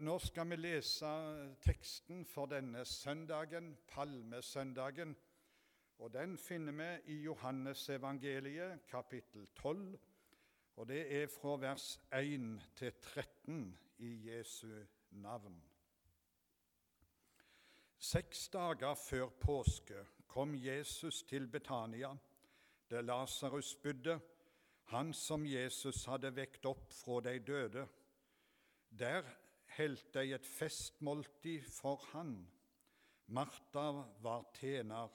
nå skal vi lese teksten for denne søndagen, palmesøndagen. Og Den finner vi i Johannesevangeliet, kapittel 12, og det er fra vers 1 til 13 i Jesu navn. Seks dager før påske kom Jesus til Betania, der Lasarus bodde, han som Jesus hadde vekt opp fra de døde. Der holdt deg et festmåltid for han. Martha var tjener,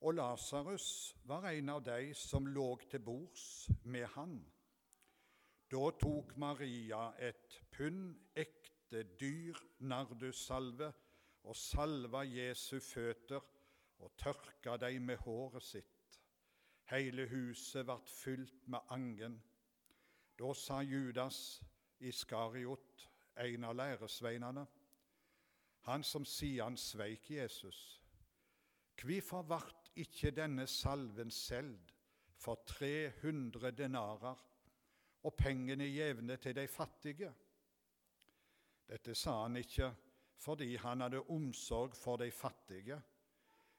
og Lasarus var en av de som lå til bords med han. Da tok Maria et pund ekte dyr nardussalve og salva Jesu føtter og tørka dem med håret sitt. Hele huset ble fylt med angen. Da sa Judas Iskariot, en av læresveinene, han som sier han sveik Jesus, hvorfor ble ikke denne salven solgt for 300 denarer og pengene jevne til de fattige? Dette sa han ikke fordi han hadde omsorg for de fattige,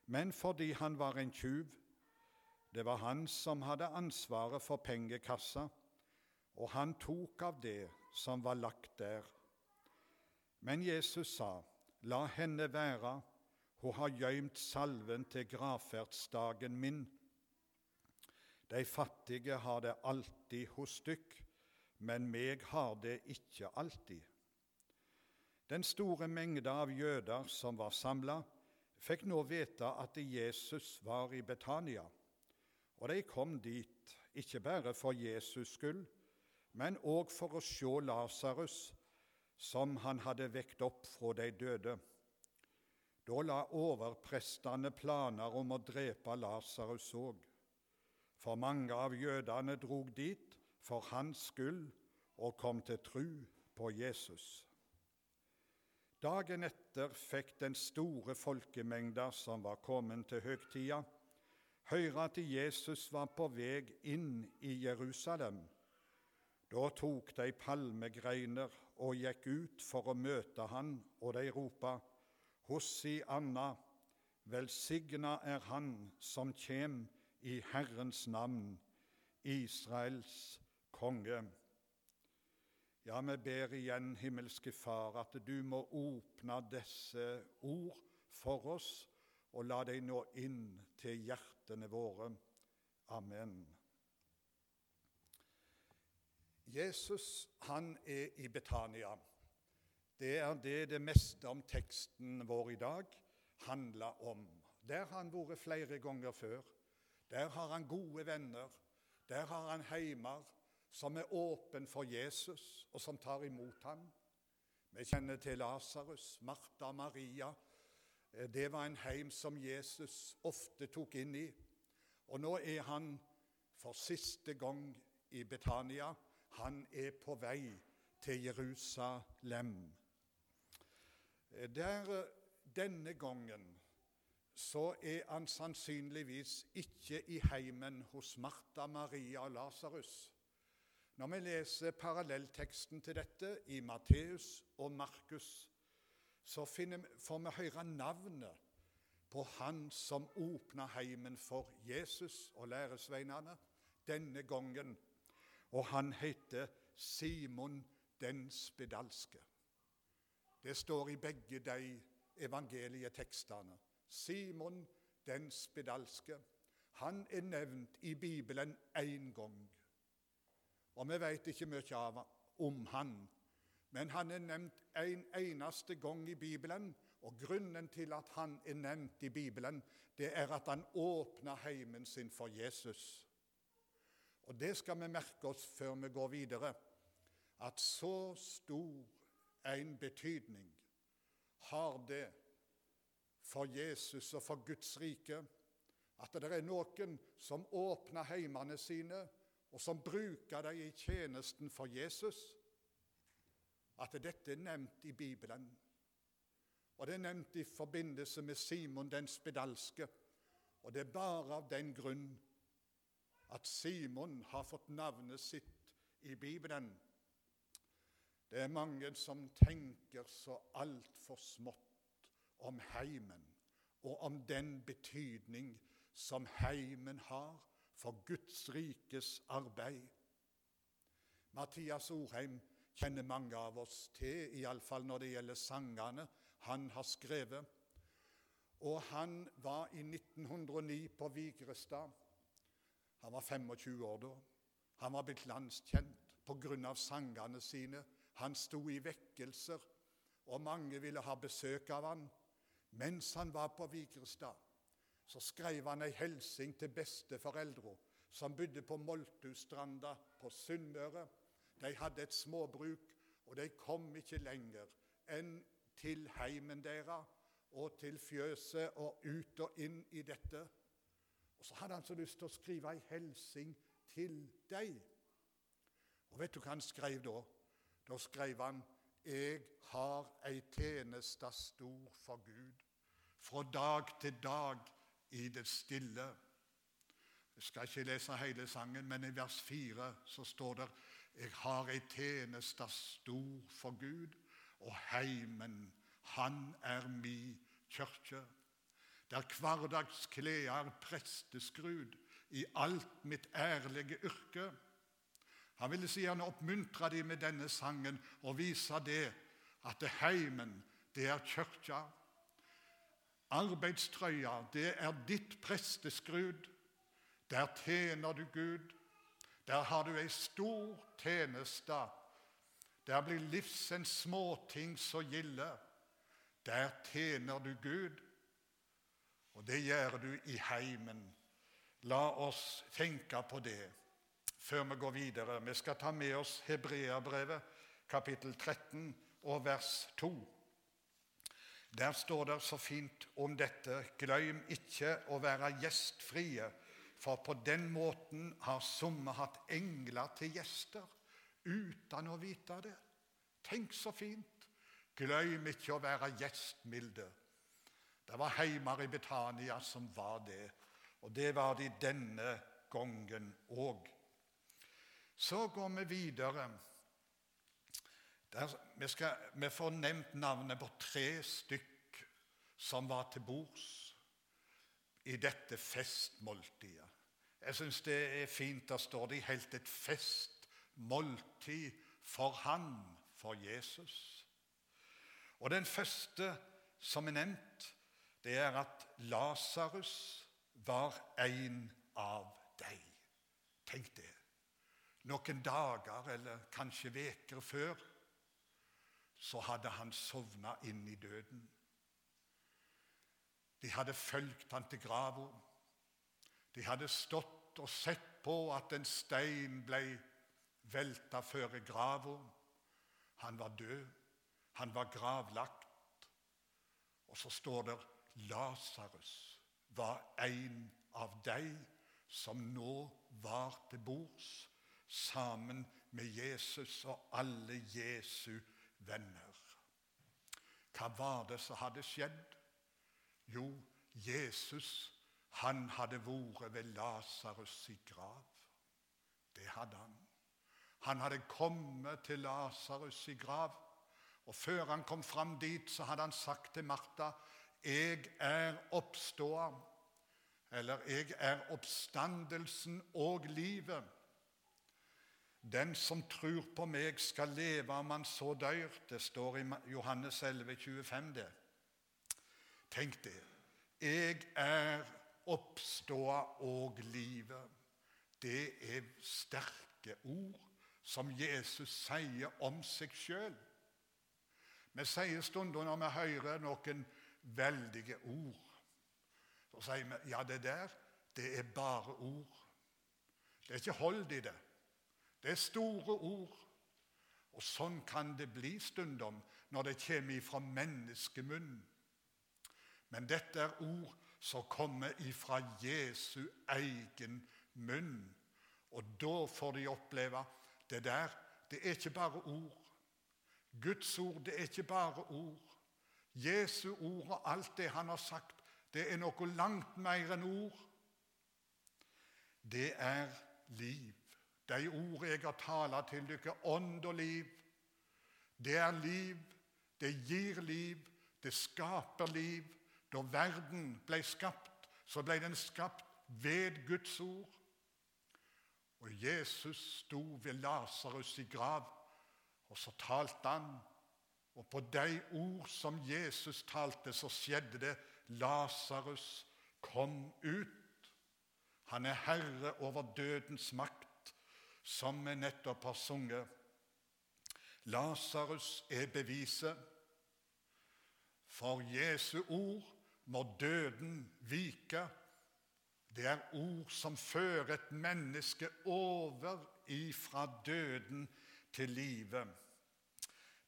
men fordi han var en tjuv. Det var han som hadde ansvaret for pengekassa, og han tok av det som var lagt der. Men Jesus sa, La henne være, hun har gøymt salven til gravferdsdagen min. De fattige har det alltid hos dykk, men meg har det ikke alltid. Den store mengda av jøder som var samla, fikk nå vite at Jesus var i Betania, og de kom dit ikke bare for Jesus skyld, men òg for å se Lasarus, som han hadde vekt opp fra de døde. Da la overprestene planer om å drepe Lasarus òg, for mange av jødene drog dit for hans skyld og kom til tru på Jesus. Dagen etter fikk den store folkemengda som var kommet til høgtida, høre at Jesus var på vei inn i Jerusalem. Da tok de palmegreiner og gikk ut for å møte han, og de ropa, Hossi Anna, velsigna er Han som kjem i Herrens navn, Israels konge. Ja, vi ber igjen, himmelske Far, at du må åpne disse ord for oss og la dem nå inn til hjertene våre. Amen. Jesus han er i Betania. Det er det det meste om teksten vår i dag handler om. Der har han vært flere ganger før. Der har han gode venner. Der har han heimer som er åpen for Jesus, og som tar imot ham. Vi kjenner til Lasarus, Martha og Maria. Eh, det var en heim som Jesus ofte tok inn i. Og nå er han for siste gang i Betania. Han er på vei til Jerusalem. Der, denne gangen så er han sannsynligvis ikke i heimen hos Martha, Maria og Lasarus. Når vi leser parallellteksten til dette i Matteus og Markus, så finner, får vi høre navnet på han som åpna heimen for Jesus og læresveinene denne gangen. Og han heter Simon den spedalske. Det står i begge de evangelietekstene. Simon den spedalske. Han er nevnt i Bibelen én gang. Og vi vet ikke mye om han, men han er nevnt en eneste gang i Bibelen. Og grunnen til at han er nevnt i Bibelen, det er at han åpna heimen sin for Jesus. Og det skal vi merke oss før vi går videre, at så stor en betydning har det for Jesus og for Guds rike at det er noen som åpner heimene sine og som bruker dem i tjenesten for Jesus, at dette er nevnt i Bibelen. Og det er nevnt i forbindelse med Simon den spedalske. Og det er bare av den grunn at Simon har fått navnet sitt i Bibelen. Det er mange som tenker så altfor smått om heimen og om den betydning som heimen har for Guds rikes arbeid. Mathias Orheim kjenner mange av oss til, iallfall når det gjelder sangene han har skrevet. Og han var i 1909 på Vigrestad. Han var 25 år da. Han var blitt landskjent pga. sangene sine. Han sto i vekkelser, og mange ville ha besøk av han. Mens han var på Vigrestad, så skrev han ei hilsen til besteforeldra som bodde på Moltustranda på Sunnmøre. De hadde et småbruk, og de kom ikke lenger enn til heimen deres og til fjøset og ut og inn i dette. Og Så hadde han så lyst til å skrive ei hilsen til deg. Og vet du hva han skrev da? Da skrev han «Jeg har ei tjeneste stor for Gud, fra dag til dag i det stille. Jeg skal ikke lese hele sangen, men i vers fire så står det Jeg har ei tjeneste stor for Gud, og heimen, han er mi kyrkje. Der hverdagsklær presteskrud i alt mitt ærlige yrke. Han ville si han oppmuntra dem med denne sangen og vise det at det heimen, det er kirka. Arbeidstrøya, det er ditt presteskrud. Der tjener du Gud. Der har du ei stor tjeneste. Der blir livsens småting så gilde. Der tjener du Gud. Og det gjør du i heimen. La oss tenke på det før vi går videre. Vi skal ta med oss Hebreabrevet, kapittel 13 og vers 2. Der står det så fint om dette Glem ikke å være gjestfrie, for på den måten har somme hatt engler til gjester uten å vite det. Tenk så fint! Glem ikke å være gjestmilde. Det var heimer i Betania som var det, og det var de denne gangen òg. Så går vi videre der, vi, skal, vi, får nevnt navnet på tre stykk som var til bords i dette festmåltidet. Jeg syns det er fint. Der står det helt et festmåltid for han, for Jesus. Og Den første som er nevnt, det er at Lasarus var en av deg. Tenk det. Noen dager eller kanskje veker før så hadde han sovna inn i døden. De hadde fulgt han til grava. De hadde stått og sett på at en stein ble velta før grava. Han var død. Han var gravlagt. Og så står det Lasarus var en av de som nå var til bords sammen med Jesus og alle Jesu venner. Hva var det som hadde skjedd? Jo, Jesus han hadde vært ved Lasarus' i grav. Det hadde han. Han hadde kommet til Lasarus' i grav. Og Før han kom fram dit, så hadde han sagt til Martha, 'Jeg er oppståa', eller 'Jeg er oppstandelsen og livet'. Den som tror på meg, skal leve om han så dør. Det står i Johannes 11, 25, det. Tenk det. Jeg er oppståa og livet. Det er sterke ord som Jesus sier om seg sjøl. Vi sier stunder når vi hører noen veldige ord, så sier vi ja, det der, det er bare ord. Det er ikke hold i det. Det er store ord. Og sånn kan det bli stundom når det kommer ifra menneskemunn. Men dette er ord som kommer ifra Jesu egen munn. Og da får de oppleve det der. Det er ikke bare ord. Guds ord, det er ikke bare ord. Jesu ord og alt det han har sagt, det er noe langt mer enn ord. Det er liv. De ord jeg har talt til dere, ånd og liv, Det er liv, det gir liv, det skaper liv. Da verden ble skapt, så ble den skapt ved Guds ord. Og Jesus sto ved Lasarus grav, og så talte han. Og på de ord som Jesus talte, så skjedde det. Lasarus kom ut. Han er herre over dødens makt, som vi nettopp har sunget. Lasarus er beviset. For Jesu ord må døden vike. Det er ord som fører et menneske over ifra døden til livet.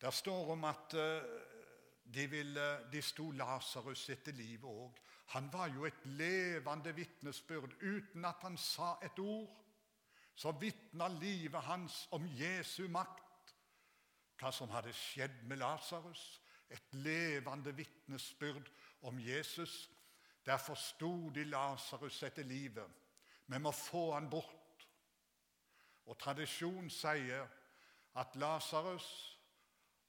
Der står om at eh, de, ville, de sto Lasarus etter livet òg. Han var jo et levende vitnesbyrd. Uten at han sa et ord, så vitna livet hans om Jesu makt hva som hadde skjedd med Lasarus. Et levende vitnesbyrd om Jesus. Derfor sto de Lasarus etter livet. Vi må få han bort. Og tradisjon sier at Lasarus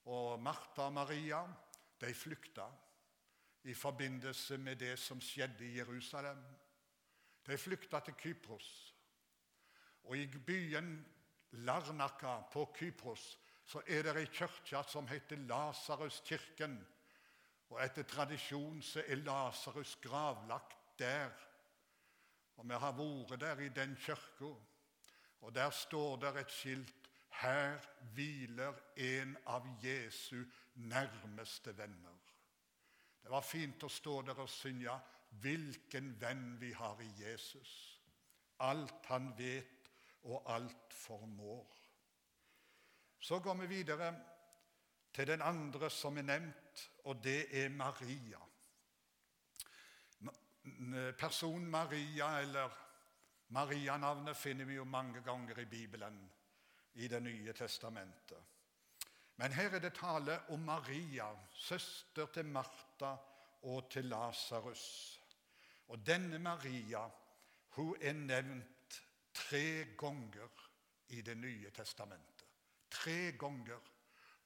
og Martha og Maria de flykta i forbindelse med det som skjedde i Jerusalem. De flykta til Kypros. Og i byen Larnaka på Kypros så er det ei kirke som heter Lasaruskirken. Og etter tradisjon så er Lasarus gravlagt der. Og vi har vært der i den kirka, og der står det et skilt her hviler en av Jesu nærmeste venner. Det var fint å stå der og synge 'Hvilken venn vi har i Jesus'. Alt han vet og alt formår. Så går vi videre til den andre som er nevnt, og det er Maria. Personen Maria, eller Maria-navnet, finner vi jo mange ganger i Bibelen, i Det nye testamentet. Men her er det tale om Maria, søster til Martha og til Lasarus. Og denne Maria hun er nevnt tre ganger i Det nye testamentet tre ganger.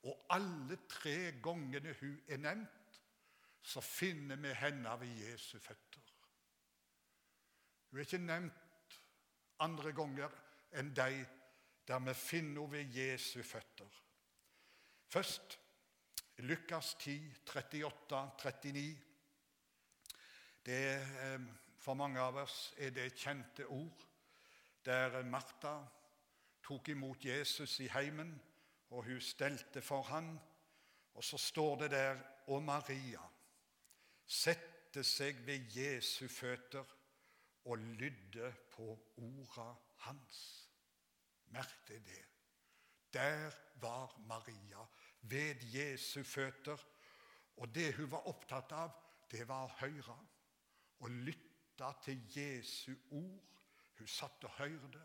Og alle tre gangene hun er nevnt, så finner vi henne ved Jesu føtter. Hun er ikke nevnt andre ganger enn de der vi finner henne ved Jesu føtter. Først Lukas 10, 38, 39. Det, eh, for mange av oss er det kjente ord der Martha tok imot Jesus i heimen, og hun stelte for han. Og så står det der Og Maria sette seg ved Jesu føtter og lydde på orda hans. Merk deg det. Der var Maria ved Jesu føtter. Og det hun var opptatt av, det var å høre og lytte til Jesu ord. Hun satt og hørte.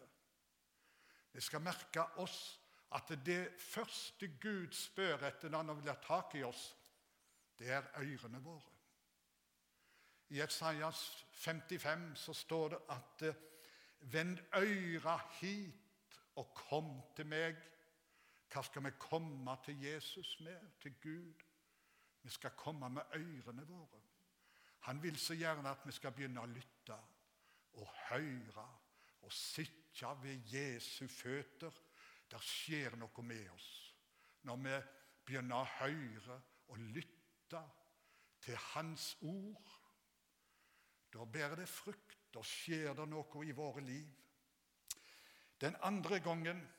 Vi skal merke oss at det første Gud spør etter når han vil ha tak i oss, det er ørene våre. I Esaias 55 så står det at Vend øra hit og kom til meg. Hva skal vi komme til Jesus med, til Gud? Vi skal komme med ørene våre. Han vil så gjerne at vi skal begynne å lytte og høre og sitte ved Jesu føtter Der skjer noe med oss når vi begynner å høre og lytte til Hans ord. Da bærer det frukt. Da skjer det noe i våre liv. Den andre gangen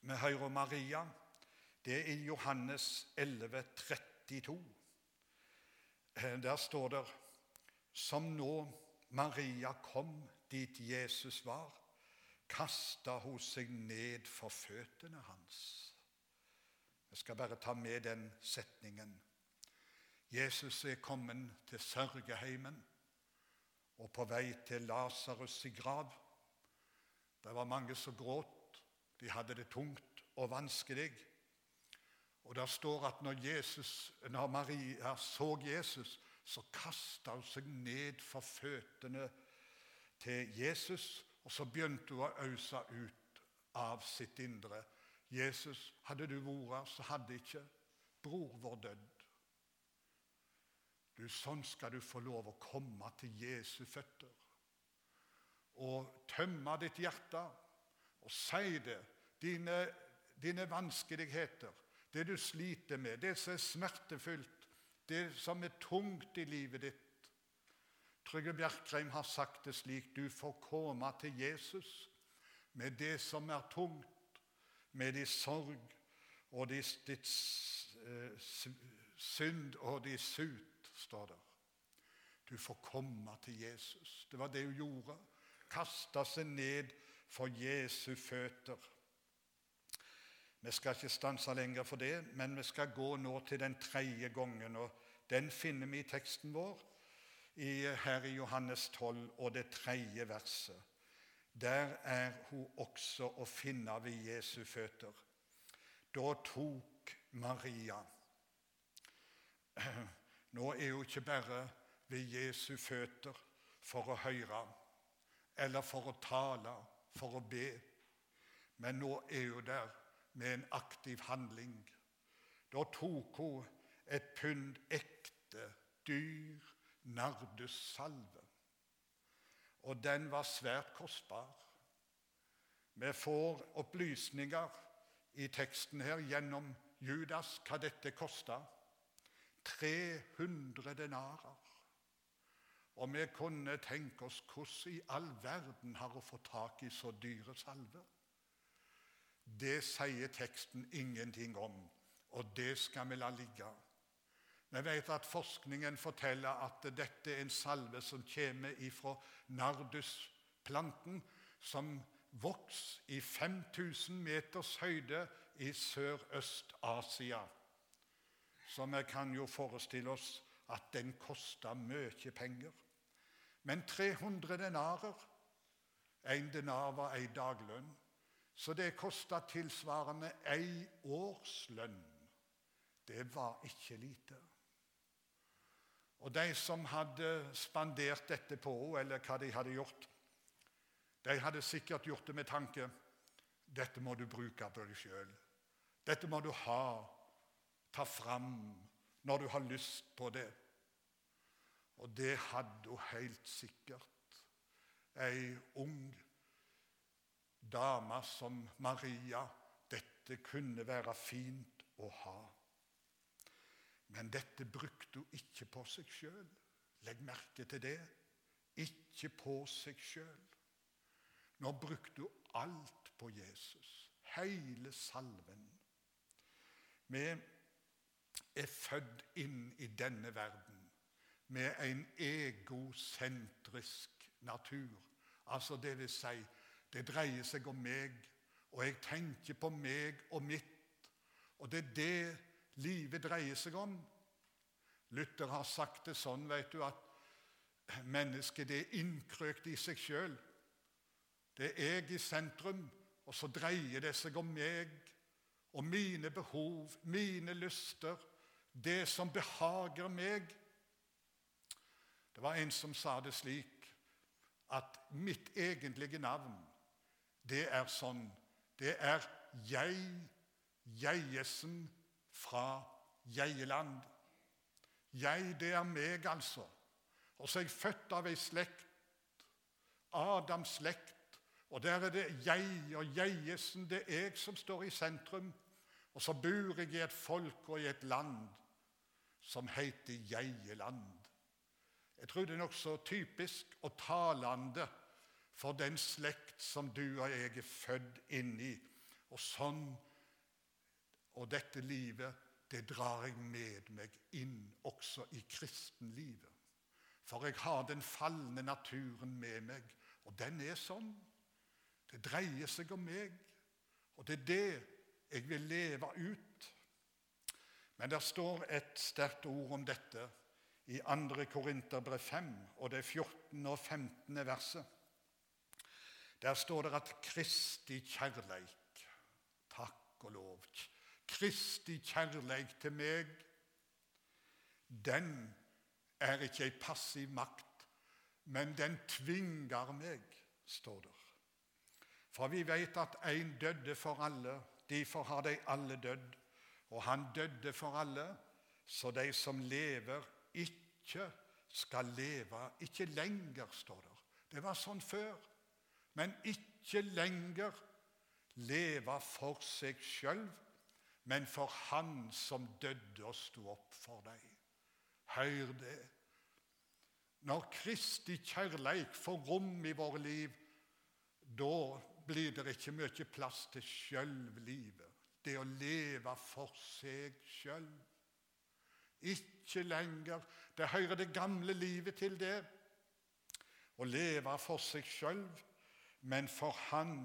vi hører Maria, det er i Johannes 11, 32. Der står det som nå Maria kom dit Jesus var, kasta hun seg ned for føttene hans. Jeg skal bare ta med den setningen. Jesus er kommet til sørgeheimen og på vei til Lasarus' grav. Det var mange som gråt. De hadde det tungt og vanskelig. Og Det står at når, Jesus, når Maria så Jesus, så kasta hun seg ned for føttene til Jesus og så begynte hun å øse ut av sitt indre. Jesus, hadde du vært her, så hadde ikke bror vår dødd. Du, Sånn skal du få lov å komme til Jesu føtter og tømme ditt hjerte og si det. Dine, dine vanskeligheter, det du sliter med, det som er smertefullt, det som er tungt i livet ditt. Trygve Bjerkreim har sagt det slik du får komme til Jesus med det som er tungt, med din sorg og ditt eh, synd og din sut, står der. Du får komme til Jesus. Det var det hun gjorde. Kasta seg ned for Jesu føtter. Vi skal ikke stanse lenger for det, men vi skal gå nå til den tredje gangen. og Den finner vi i teksten vår her i Johannes 12 og det tredje verset. Der er hun også å finne ved Jesu føtter. Da tok Maria Nå er hun ikke bare ved Jesu føtter for å høre eller for å tale, for å be, men nå er hun der med en aktiv handling. Da tok hun et pund ekte, dyr nardussalve og den var svært kostbar. Vi får opplysninger i teksten her gjennom Judas hva dette kosta. 300 denarer. Og vi kunne tenke oss hvordan i all verden har hun fått tak i så dyre salver? Det sier teksten ingenting om, og det skal vi la ligge. Vi vet at forskningen forteller at dette er en salve som kommer ifra nardusplanten, som vokser i 5000 meters høyde i Sørøst-Asia. Så vi kan jo forestille oss at den kosta mye penger. Men 300 denarer En denar var ei daglønn, så det kosta tilsvarende ei årslønn. Det var ikke lite. Og de som hadde spandert dette på henne, eller hva de hadde gjort, de hadde sikkert gjort det med tanke dette må du bruke på deg sjøl. Dette må du ha, ta fram, når du har lyst på det. Og det hadde hun helt sikkert. Ei ung dame som Maria. Dette kunne være fint å ha. Men dette brukte hun ikke på seg sjøl. Legg merke til det. Ikke på seg sjøl. Nå brukte hun alt på Jesus. Hele salven. Vi er født inn i denne verden med en egosentrisk natur. Altså det vil si, det dreier seg om meg, og jeg tenker på meg og mitt. Og det er det livet dreier seg om. Luther har sagt det sånn vet du, at mennesket det er innkrøkt i seg sjøl. Det er jeg i sentrum, og så dreier det seg om meg og mine behov, mine lyster, det som behager meg. Det var en som sa det slik at mitt egentlige navn, det er sånn Det er jeg, Jeiesen fra Jeieland. Jeg, det er meg, altså. Og så er jeg født av ei slekt, Adams slekt. Og der er det jeg og Jeiesen, det er jeg som står i sentrum. Og så bor jeg i et folk og i et land som heter Jeieland. Jeg tror det er nokså typisk og talende for den slekt som du og jeg er født inn i. Og sånn og dette livet det drar jeg med meg inn også i kristenlivet. For jeg har den falne naturen med meg, og den er sånn. Det dreier seg om meg, og det er det jeg vil leve ut. Men det står et sterkt ord om dette i 2. Korinterbrev 5, og det er 14. og 15. verset. Der står det at Kristi kjærleik Takk og lov. Kristi kjærleik til meg, den er ikke ei passiv makt, men den tvinger meg, står det. For vi vet at én døde for alle, Derfor har de alle dødd, og han døde for alle, så de som lever, ikke skal leve Ikke lenger, står det. Det var sånn før. Men ikke lenger leve for seg sjøl, men for Han som døde og sto opp for deg. Hør det. Når Kristi kjærleik får rom i våre liv, da blir det ikke mye plass til sjølvlivet. Det å leve for seg sjøl. Ikke lenger. Det hører det gamle livet til, det. Å leve for seg sjøl, men for Han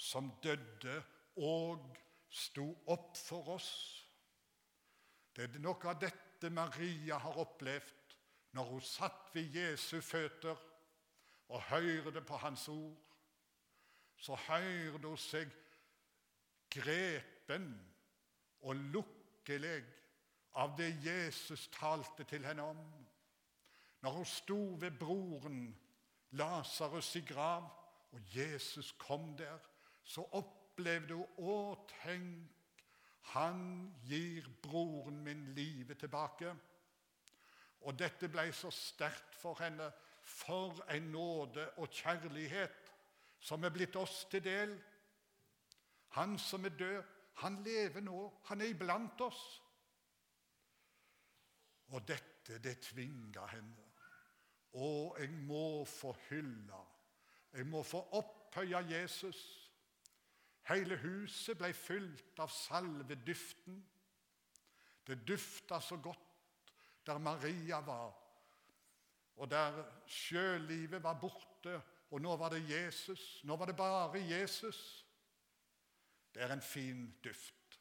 som døde og sto opp for oss. Det er noe av dette Maria har opplevd når hun satt ved Jesu føtter og hørte på hans ord. Så hørte hun seg grepen og lukkelig av det Jesus talte til henne om. Når hun sto ved broren Lasarus i grav, og Jesus kom der, så opplevde hun Å, tenk, han gir broren min livet tilbake. Og dette ble så sterkt for henne. For en nåde og kjærlighet som er blitt oss til del. Han som er død, han lever nå. Han er iblant oss. Og dette, det tvinga henne. Å, jeg må få hylle. Jeg må få opphøye Jesus. Hele huset ble fylt av salveduften. Det dufta så godt der Maria var, og der sjølivet var borte, og nå var det Jesus. Nå var det bare Jesus. Det er en fin duft.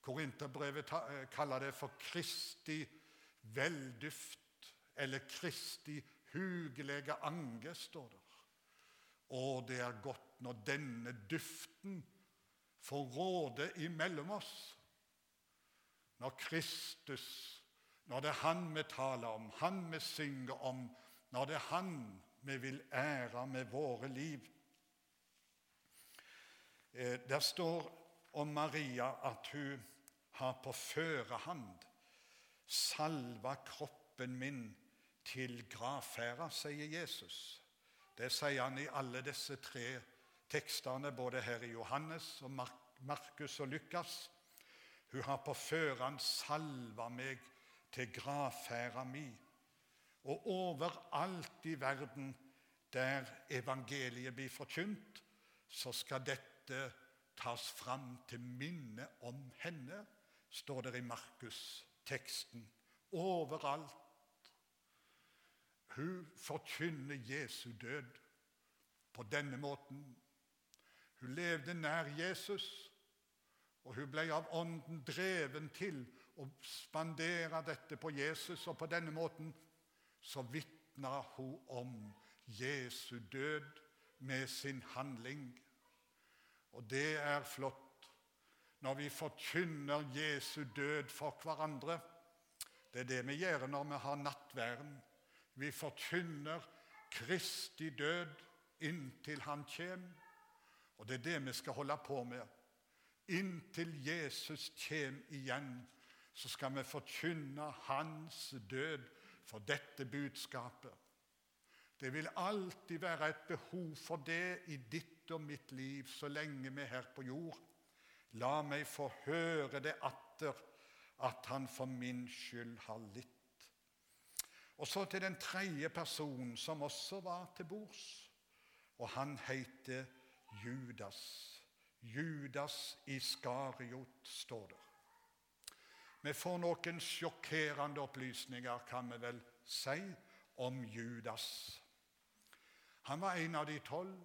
Korinterbrevet eh, kaller det for Kristi velduft, eller Kristi hugelige ange, står der. Og det er godt når denne duften får råde imellom oss. Når Kristus, når det er Han vi taler om, Han vi synger om, når det er Han vi vil ære med våre liv. Eh, der står om Maria at hun har på førehand salva kroppen min til gravferda, sier Jesus. Det sier han i alle disse tre tekstene, både her i Johannes og Markus og Lukas. Hun har på førhånd salva meg til gravferda mi. Og overalt i verden der evangeliet blir forkynt, så skal dette tas fram til minne om henne, står det i Markus-teksten. Overalt. Hun forkynner Jesu død på denne måten. Hun levde nær Jesus, og hun ble av Ånden dreven til å spandere dette på Jesus. Og på denne måten så vitna hun om Jesu død med sin handling. Og det er flott når vi forkynner Jesu død for hverandre. Det er det vi gjør når vi har nattverden. Vi forkynner Kristi død inntil Han kommer. Og det er det vi skal holde på med. Inntil Jesus kommer igjen, så skal vi forkynne hans død for dette budskapet. Det vil alltid være et behov for det i ditt og mitt liv så lenge vi er her på jord. La meg få høre det atter, at han for min skyld har litt. Og så til den tredje personen som også var til bords. Og han heter Judas. Judas Iskariot, står det. Vi får noen sjokkerende opplysninger, kan vi vel si, om Judas. Han var en av de tolv,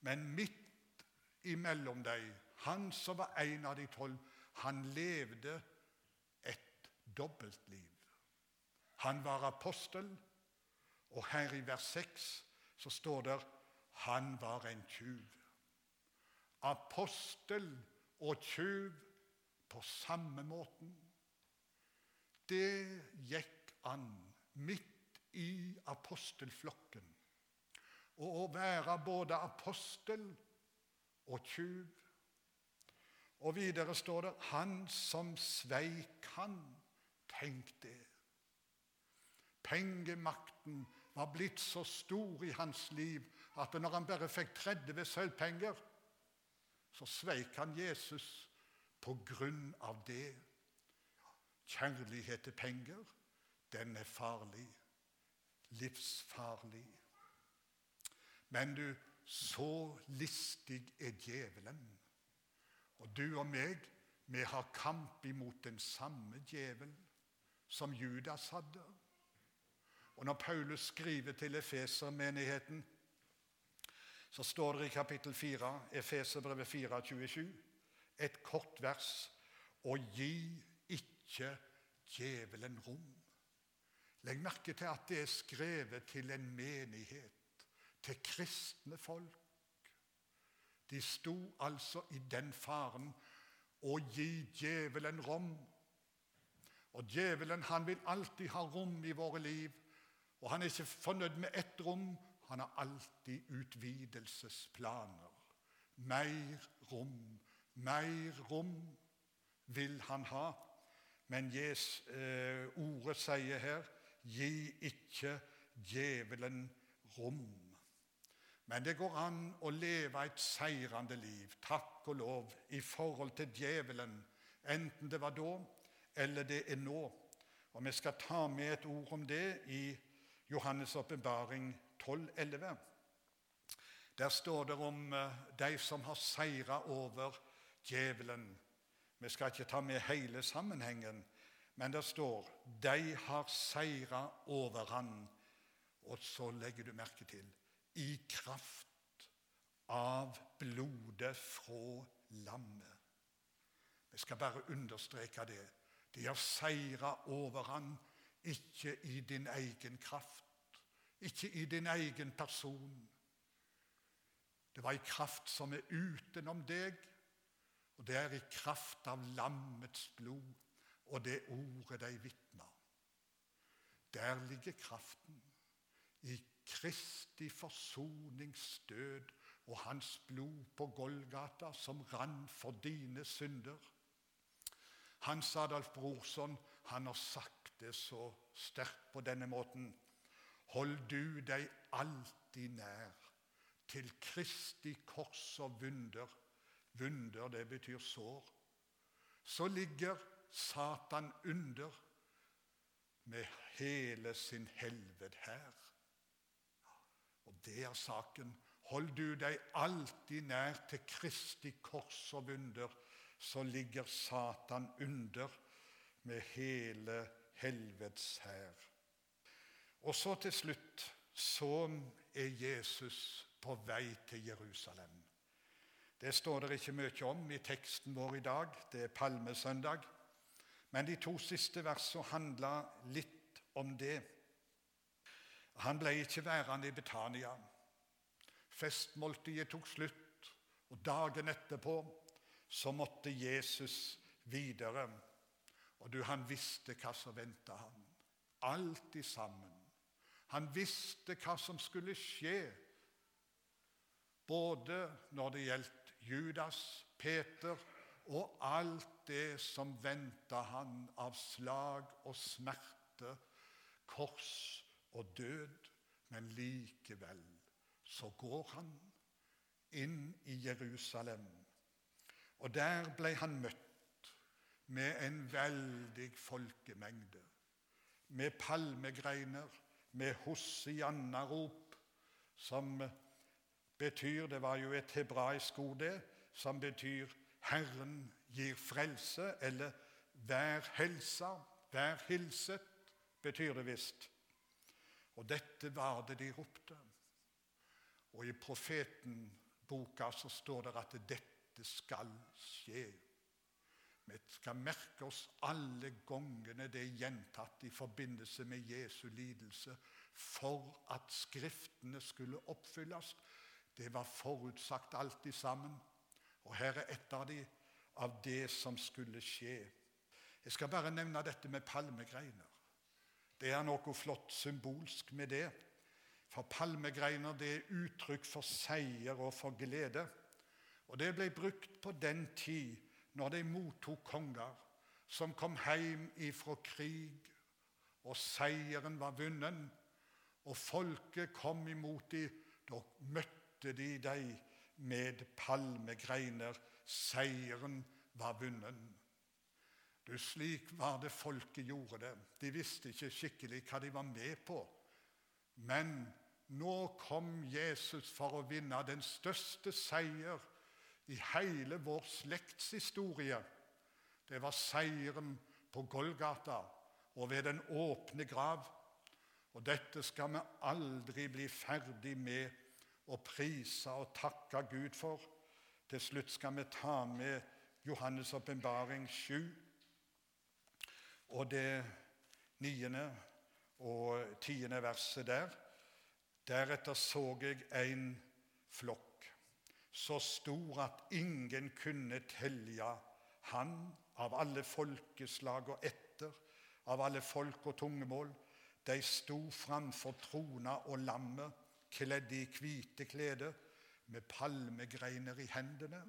men midt imellom dem, han som var en av de tolv, han levde et dobbeltliv. Han var apostel, og her i vers 6 så står det han var en tjuv. Apostel og tjuv på samme måten. Det gikk an midt i apostelflokken å være både apostel og tjuv. Og videre står det 'Han som sveik han'. Tenk det. Pengemakten var blitt så stor i hans liv at når han bare fikk 30 sølvpenger, så sveik han Jesus på grunn av det. Kjærlighet til penger, den er farlig. Livsfarlig. Men du, så listig er djevelen. Og du og meg, vi har kamp imot den samme djevel som Judas hadde. Og når Paulus skriver til Efesermenigheten, så står det i kapittel 4, Efeserbrevet 4, 27, et kort vers Og gi ikke djevelen rom. Legg merke til at det er skrevet til en menighet, til kristne folk. De sto altså i den faren å gi djevelen rom. Og djevelen han vil alltid ha rom i våre liv. Og han er ikke fornøyd med ett rom. Han har alltid utvidelsesplaner. Mer rom, mer rom vil han ha. Men Jes, eh, ordet sier her gi ikke djevelen rom. Men det går an å leve et seirende liv, takk og lov, i forhold til djevelen, enten det var da eller det er nå. Og Vi skal ta med et ord om det i Johannes' åpenbaring 12,11. Der står det om eh, de som har seira over djevelen. Vi skal ikke ta med hele sammenhengen, men det står 'de har seira over han'. Og så legger du merke til i kraft av blodet fra lammet. Vi skal bare understreke det. De har seira over han, ikke i din egen kraft, ikke i din egen person. Det var ei kraft som er utenom deg, og det er i kraft av lammets blod og det ordet de vitna. Der ligger kraften. I Kristi forsoningsdød og hans blod på Golgata som rann for dine synder. Hans Adolf Brorson han har sagt det så sterkt på denne måten. Hold du deg alltid nær til Kristi kors og vunder. Vunder, det betyr sår. Så ligger Satan under med hele sin helved her. Det er saken. Hold du deg alltid nær til Kristi kors og under, så ligger Satan under med hele helvetes hær. Og så til slutt så er Jesus på vei til Jerusalem. Det står det ikke mye om i teksten vår i dag. Det er palmesøndag. Men de to siste versene handla litt om det. Han ble ikke værende i Betania. Festmåltidet tok slutt, og dagen etterpå så måtte Jesus videre. Og du, han visste hva som venta han. Alt i sammen. Han visste hva som skulle skje, både når det gjaldt Judas, Peter og alt det som venta han av slag og smerte, kors og død, men likevel så går han inn i Jerusalem. Og der ble han møtt med en veldig folkemengde, med palmegreiner, med hosianna-rop, som betyr Det var jo et hebraisk ord, det, som betyr 'Herren gir frelse', eller 'vær helsa', 'vær hilset', betyr det visst. Og dette var det de ropte. Og i profeten-boka så står det at dette skal skje. Vi skal merke oss alle gangene det er gjentatt i forbindelse med Jesu lidelse for at Skriftene skulle oppfylles. Det var forutsagt alltid sammen. Og her er et av de av det som skulle skje. Jeg skal bare nevne dette med palmegreiner. Det er noe flott symbolsk med det. For palmegreiner det er uttrykk for seier og for glede. Og det ble brukt på den tid når de mottok konger som kom hjem ifra krig, og seieren var vunnet, og folket kom imot dem, da møtte de dem med palmegreiner. Seieren var vunnet. Du, Slik var det folket gjorde det. De visste ikke skikkelig hva de var med på. Men nå kom Jesus for å vinne den største seier i hele vår slektshistorie. Det var seieren på Golgata og ved den åpne grav. Og dette skal vi aldri bli ferdig med å prise og takke Gud for. Til slutt skal vi ta med Johannes' åpenbaring 7 og det niende og tiende verset der. Deretter så jeg en flokk så stor at ingen kunne telje han av alle folkeslag og etter, av alle folk og tungemål. De sto framfor trona og lammet, kledd i hvite klede, med palmegreiner i hendene.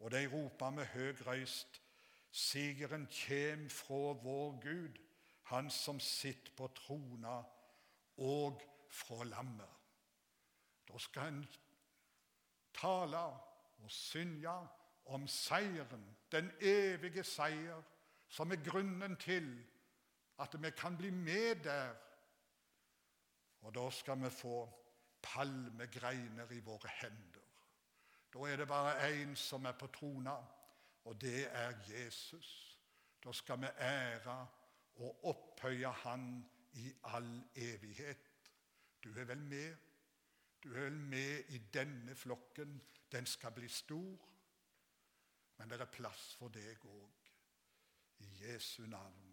Og de ropa med høg røyst, Sigeren kjem fra vår Gud, Han som sitter på trona, og fra lammet. Da skal en tale og synge om seieren, den evige seier, som er grunnen til at vi kan bli med der. Og da skal vi få palmegreiner i våre hender. Da er det bare én som er på trona, og det er Jesus. Da skal vi ære og opphøye Han i all evighet. Du er vel med? Du er vel med i denne flokken. Den skal bli stor. Men det er plass for deg òg. I Jesu navn.